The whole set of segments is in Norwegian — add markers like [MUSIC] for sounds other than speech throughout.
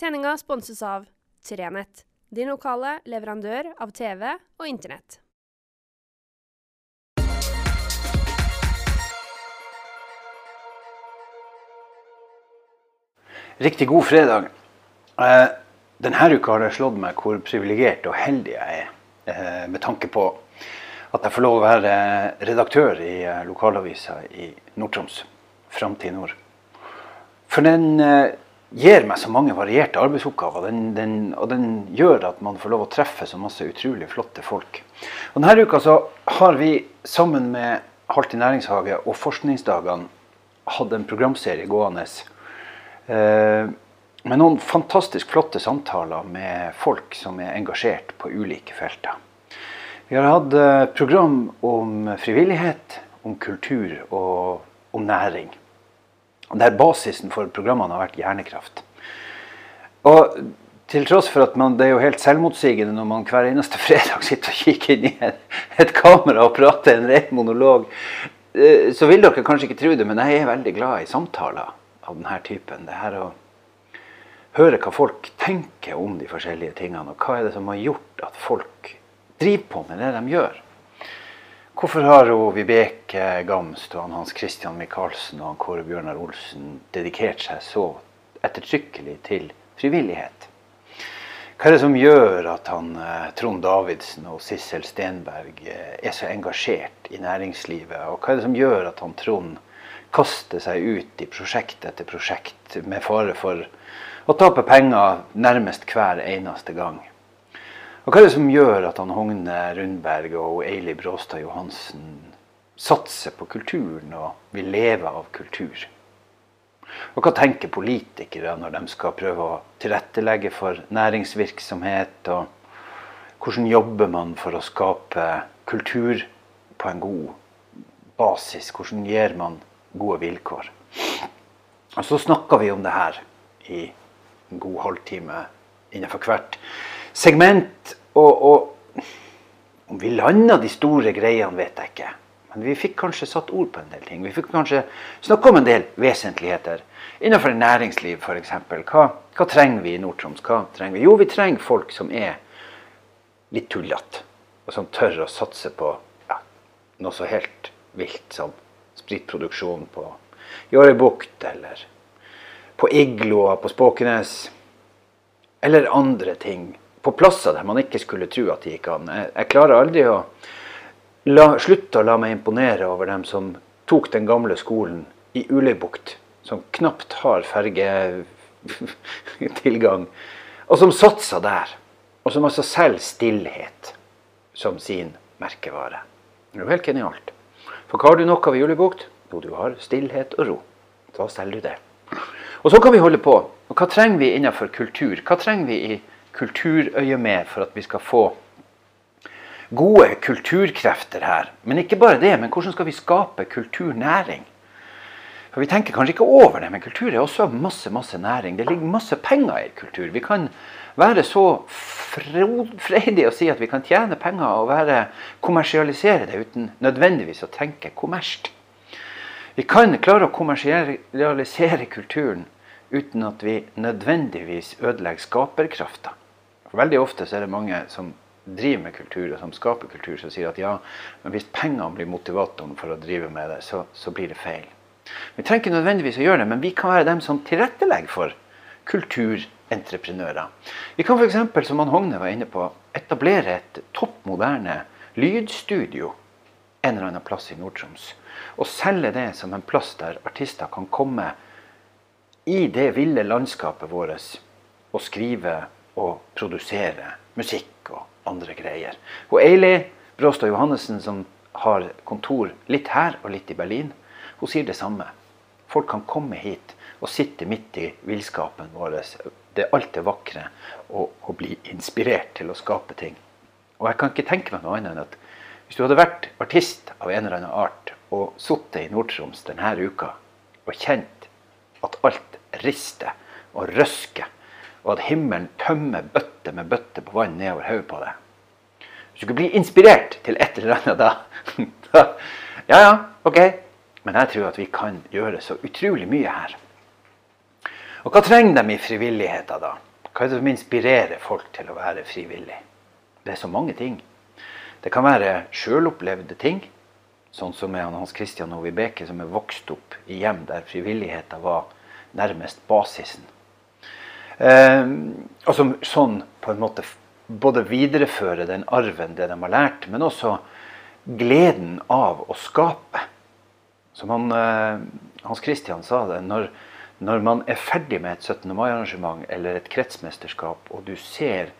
Sendinga sponses av Trenett, din lokale leverandør av TV og Internett. Riktig god fredag. Eh, denne uka har det slått meg hvor privilegert og heldig jeg er. Eh, med tanke på at jeg får lov å være redaktør i eh, lokalavisa i Nord-Troms. Framtid Nord. For den eh, gir meg så mange varierte arbeidsoppgaver. Den, den, og den gjør at man får lov å treffe så masse utrolig flotte folk. Og denne uka så har vi sammen med Halt i næringshage og Forskningsdagene hatt en programserie gående Eh, med noen fantastisk flotte samtaler med folk som er engasjert på ulike felter. Vi har hatt eh, program om frivillighet, om kultur og om næring. Der basisen for programmene har vært hjernekraft. Og til tross for at man, det er jo helt selvmotsigende når man hver eneste [LAUGHS] fredag sitter og kikker inn i et, et kamera og prater en ren monolog, eh, så vil dere kanskje ikke tro det, men jeg er veldig glad i samtaler av denne typen. Det her å høre hva folk tenker om de forskjellige tingene, og hva er det som har gjort at folk driver på med det de gjør. Hvorfor har Vibeke Gamst og Hans Christian Michaelsen og Kåre Bjørnar Olsen dedikert seg så ettertrykkelig til frivillighet? Hva er det som gjør at han, eh, Trond Davidsen og Sissel Stenberg eh, er så engasjert i næringslivet? Og hva er det som gjør at han Trond kaster seg ut i prosjekt etter prosjekt med fare for å tape penger nærmest hver eneste gang. Og Hva er det som gjør at han Hogne Rundberg og Eili Bråstad Johansen satser på kulturen og vil leve av kultur? Og hva tenker politikere når de skal prøve å tilrettelegge for næringsvirksomhet? Og hvordan jobber man for å skape kultur på en god basis? Hvordan gir man gode vilkår. Og Så snakker vi om det her i en god halvtime innenfor hvert segment. Og, og om vi landa de store greiene, vet jeg ikke. Men vi fikk kanskje satt ord på en del ting. Vi fikk kanskje snakke om en del vesentligheter. Innenfor næringsliv f.eks. Hva, hva trenger vi i Nord-Troms? Jo, vi trenger folk som er litt tullete. Og som tør å satse på ja, noe så helt vilt som spritproduksjon på Jårøybukt eller på Igloa på Spåkenes. Eller andre ting. På plasser der man ikke skulle tro at det gikk an. Jeg, klarer aldri å la, slutte å la meg imponere over dem som tok den gamle skolen i Uleibukt, som knapt har fergetilgang, og som satsa der. Og som altså selger stillhet som sin merkevare. Det er jo helt genialt. For hva har du nok av i julebukt? Jo, du har stillhet og ro. Da selger du det. Og så kan vi holde på. Og hva trenger vi innenfor kultur? Hva trenger vi i kulturøyemed for at vi skal få gode kulturkrefter her? Men ikke bare det, men hvordan skal vi skape kulturnæring? For Vi tenker kanskje ikke over det, men kultur er også masse masse næring. Det ligger masse penger i kultur. Vi kan være så freidige å si at vi kan tjene penger og være, kommersialisere det uten nødvendigvis å tenke kommersielt. Vi kan klare å kommersialisere kulturen uten at vi nødvendigvis ødelegger skaperkrafta. Veldig ofte så er det mange som driver med kultur og som skaper kultur, som sier at ja, men hvis pengene blir motivatoren for å drive med det, så, så blir det feil. Vi trenger ikke nødvendigvis å gjøre det, men vi kan være dem som tilrettelegger for kulturentreprenører. Vi kan f.eks., som han Hogne var inne på, etablere et topp moderne lydstudio en eller annen plass i Nord-Troms. Og selge det som en plass der artister kan komme i det ville landskapet vårt og skrive og produsere musikk og andre greier. Og Eili Bråstad Johannessen, som har kontor litt her og litt i Berlin, hun sier det samme. Folk kan komme hit og sitte midt i villskapen vår. Det alt det vakre og bli inspirert til å skape ting. Og jeg kan ikke tenke meg noe annet enn at hvis du hadde vært artist av en eller annen art og sittet i Nord-Troms denne uka og kjent at alt rister og røsker, og at himmelen tømmer bøtte med bøtte på vann nedover hodet på deg Hvis du ikke blir inspirert til et eller annet [LAUGHS] da, Ja ja, ok, men jeg tror at vi kan gjøre så utrolig mye her. Og hva trenger de i frivilligheten da? Hva er det som inspirerer folk til å være frivillig? Det er så mange ting. Det kan være sjølopplevde ting, sånn som med Hans Christian og Vibeke, som er vokst opp i hjem der frivilligheten var nærmest basisen. Eh, og som sånn på en måte både viderefører den arven, det de har lært, men også gleden av å skape. Som han, eh, Hans Christian sa det, når, når man er ferdig med et 17. mai-arrangement eller et kretsmesterskap, og du ser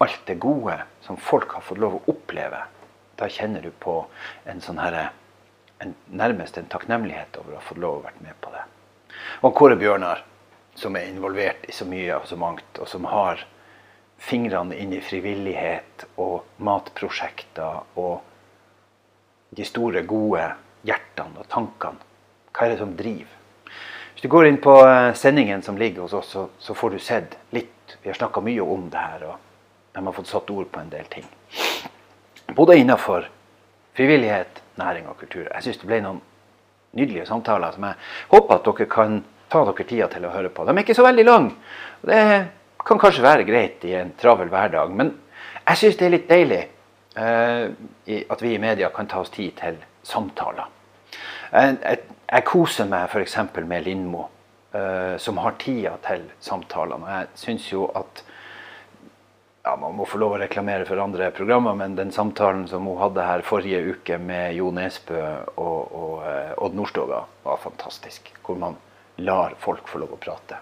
alt det gode som folk har fått lov å oppleve, da kjenner du på en sånn herre Nærmest en takknemlighet over å ha fått lov å være med på det. Og Kåre Bjørnar, som er involvert i så mye og så mangt, og som har fingrene inn i frivillighet og matprosjekter og de store, gode hjertene og tankene. Hva er det som driver? Hvis du går inn på eh, sendingen som ligger hos oss, så, får du sett litt. Vi har snakka mye om det her, og de har fått satt ord på en del ting. Både innafor frivillighet, næring og kultur. Jeg syns det ble noen nydelige samtaler som jeg håper at dere kan ta dere tida til å høre på. De er ikke så veldig lange. Det kan kanskje være greit i en travel hverdag, men jeg syns det er litt deilig eh, at vi i media kan ta oss tid til samtaler. Jeg, jeg, jeg koser meg f.eks. med Lindmo, uh, som har tida til samtalene. Jeg syns jo at ja, Man må få lov å reklamere for andre programmer, men den samtalen som hun hadde her forrige uke med Jo Nesbø og, og uh, Odd Nordstoga, var fantastisk. Hvor man lar folk få lov å prate.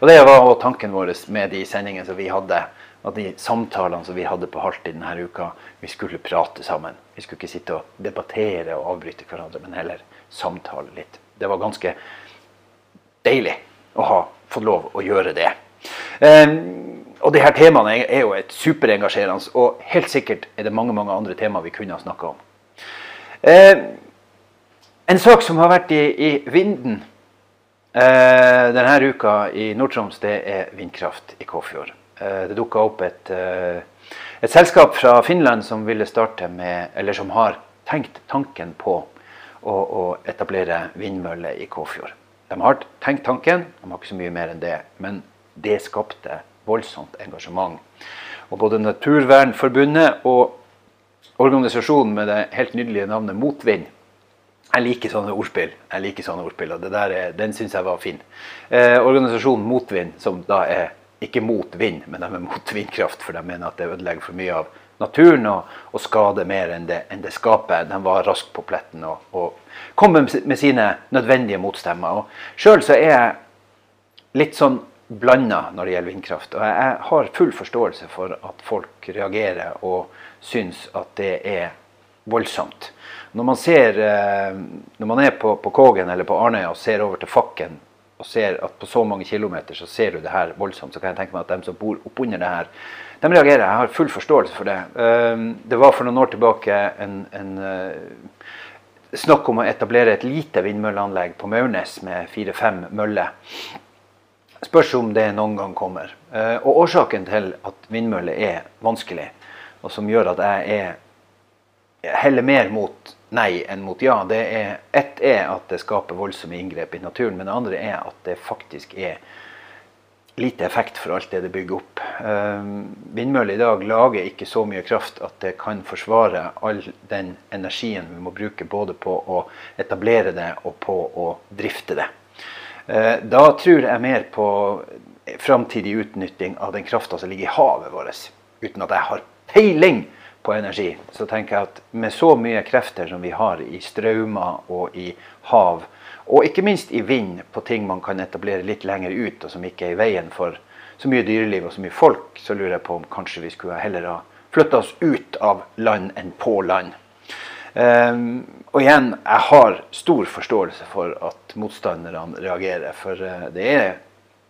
Og Det var også tanken vår med de sendingene som vi hadde at de samtalene som vi hadde på Halvtid denne uka, vi skulle prate sammen. Vi skulle ikke sitte og debattere og avbryte hverandre, men heller samtale litt. Det var ganske deilig å ha fått lov å gjøre det. Um, og de her temaene er jo et superengasjerende, og helt sikkert er det mange mange andre temaer vi kunne ha snakka om. Um, en sak som har vært i, i vinden uh, denne uka i Nord-Troms, det er vindkraft i Kåfjord. Eh, det dukka opp et, eh, et, selskap fra Finland som ville starte med, eller som har tenkt tanken på å, å etablere vindmøller i Kåfjord. De har tenkt tanken, de har ikke så mye mer enn det. Men det skapte voldsomt engasjement. Og både Naturvernforbundet og organisasjonen med det helt nydelige navnet Motvind jeg liker sånne ordspill. Jeg liker sånne ordspill, og er, Den syns jeg var fin. Eh, organisasjonen Motvind, som da er ikke mot vind, men de er mot vindkraft, for de mener at det ødelegger for mye av naturen og, og skader mer enn det, enn det, skaper. De var raskt på pletten og, og kom med sine nødvendige motstemmer. Sjøl så er jeg litt sånn blanda når det gjelder vindkraft. Og jeg har full forståelse for at folk reagerer og syns at det er voldsomt. Når man, ser, eh, når man er på, på Kågen eller på Arnøya og ser over til Fakken og ser at på så mange kilometer så ser du det her voldsomt, så kan jeg tenke meg at de som bor oppunder det her, de reagerer. Jeg har full forståelse for det. Ehm, det var for noen år tilbake en, en eh, snakk om å etablere et lite vindmølleanlegg på Maurnes med fire-fem møller. Spørs om det noen gang kommer. Eh, og årsaken til at vindmøller er vanskelig, og som gjør at jeg er heller mer mot nei enn mot ja. Det er, ett er at det skaper voldsomme inngrep i naturen, men det andre er at det faktisk er lite effekt for alt det det bygger opp. Uh, Vindmøller i dag lager ikke så mye kraft at det kan forsvare all den energien vi må bruke både på å etablere det og på å drifte det. Uh, da tror jeg mer på framtidig utnytting av den krafta som ligger i havet vårt, uten at jeg har peiling på energi, så tenker jeg at med så mye krefter som vi har i strømmer og i hav, og ikke minst i vind på ting man kan etablere litt lenger ut, og som ikke er i veien for så mye dyreliv og så mye folk, så lurer jeg på om kanskje vi skulle heller ha flytta oss ut av land enn på land. Um, og igjen, jeg har stor forståelse for at motstanderne reagerer. For uh, det er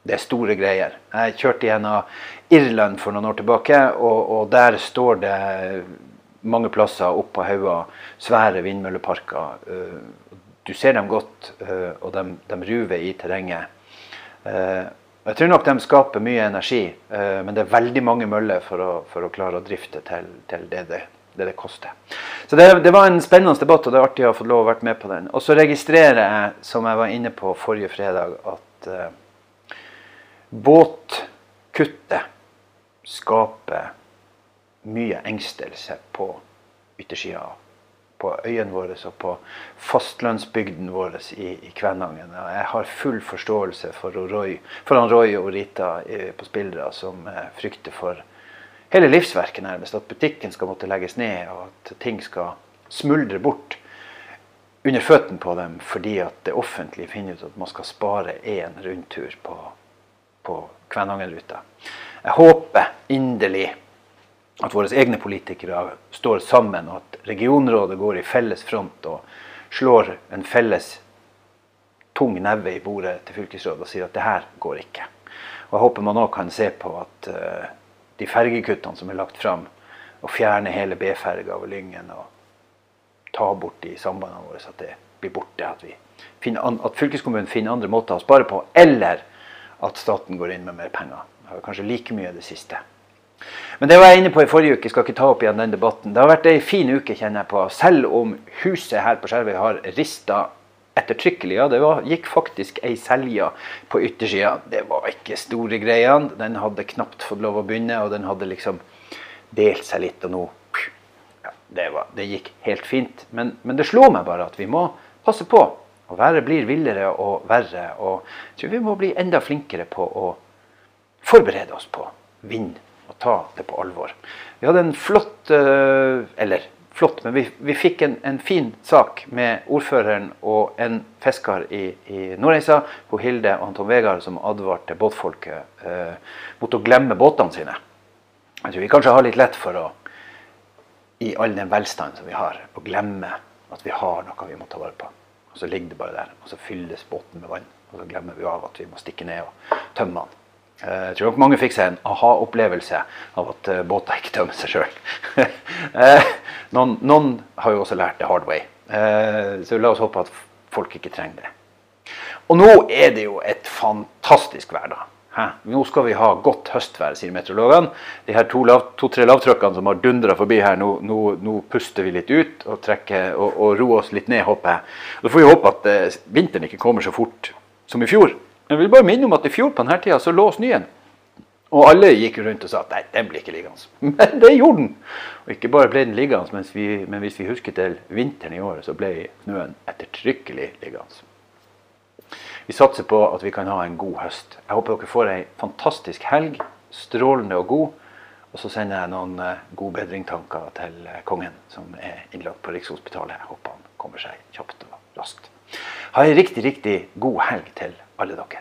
det er store greier. Jeg kjørte gjennom Irland for noen år tilbake, og, og der står det mange plasser opp på hauger svære vindmølleparker. Eh, du ser dem godt, eh, og de, de ruver i terrenget. Eh, jeg tror nok de skaper mye energi, men det er veldig mange møller for å, for å klare å drifte til, til det, det, det, det koster. Så det, det, var en spennende debatt, og det er artig å ha fått lov å være med på den. Og så registrerer jeg, som jeg var inne på forrige fredag, at båtkuttet skaper mye engstelse på yttersida. På øyene våre og på fastlandsbygden vår i, i Kvænangen. Jeg har full forståelse for, Roy, for han Roy og Rita eh, på spillere som eh, frykter for hele livsverket nærmest. At butikken skal måtte legges ned, og at ting skal smuldre bort under føttene på dem fordi at det offentlige finner ut at man skal spare én rundtur på, på Kvænangen-ruta. Jeg håper inderlig at våre egne politikere står sammen, og at regionrådet går i felles front og slår en felles tung neve i bordet til fylkesrådet og sier at det her går ikke. Og Jeg håper man òg kan se på at uh, de fergekuttene som er lagt fram, å fjerne hele B-ferga over Lyngen og ta bort de sambandene våre, så at det blir borte. At, finner, at fylkeskommunen finner andre måter å spare på, eller at staten går inn med mer penger. Det var kanskje like mye det siste. Men det var jeg inne på i forrige uke, jeg skal ikke ta opp igjen den debatten. Det har vært ei fin uke, kjenner jeg på. Selv om huset her på Skjervøy har rista ettertrykkelig. Ja, det var, gikk faktisk ei selja på yttersida. Det var ikke store greiene. Den hadde knapt fått lov å begynne, og den hadde liksom delt seg litt. Og nå ja, det, var, det, gikk helt fint. Men, men det slår meg bare at vi må passe på. Og været blir villere og verre. Og jeg tror vi må bli enda flinkere på å forberede oss på vind og ta det på alvor. Vi hadde en flott eh, Eller flott, men vi, vi fikk en, en, fin sak med ordføreren og en fisker i, i Nordreisa, på Hilde og Anton Vegard, som advarte båtfolket eh, mot å glemme båtene sine. Jeg tror vi kanskje har litt lett for å, i all den velstand som vi har, å glemme at vi har noe vi må ta vare på. Og så ligger det bare der, og så fylles båten med vann. Og så glemmer vi av at vi må stikke ned og tømme den. Eh, jeg tror nok mange fikk seg en aha-opplevelse av at eh, båter ikke tømmer seg sjøl. [LAUGHS] Eh, noen, noen, har jo også lært det hard way. Så la oss håpe at folk ikke trenger det. Og nå er det jo et fantastisk vær, da. Hæ? Nå skal vi ha godt høstvær, sier meteorologene. De her to-tre lav, to, lavtrykkene som har dundra forbi her, nå, nå, nå, puster vi litt ut og, trekker, og, og roer oss litt ned, håper jeg. Da får vi håpe at eh, vinteren ikke kommer så fort som i fjor. Jeg vil bare minne om at i fjor på denne tida så lå snøen. Og alle gikk rundt og sa at nei, den blir ikke liggende. [LAUGHS] Men det gjorde den! Og ikke bare ble den liggende, men hvis vi husker til vinteren i år, så ble snøen ettertrykkelig liggende. Vi satser på at vi kan ha en god høst. Jeg håper dere får ei fantastisk helg. Strålende og god. Og så sender jeg noen uh, gode bedringtanker til uh, kongen, som er innlagt på Rikshospitalet. Jeg håper han kommer seg kjapt og raskt. Ha ei riktig, riktig god helg til alle dere.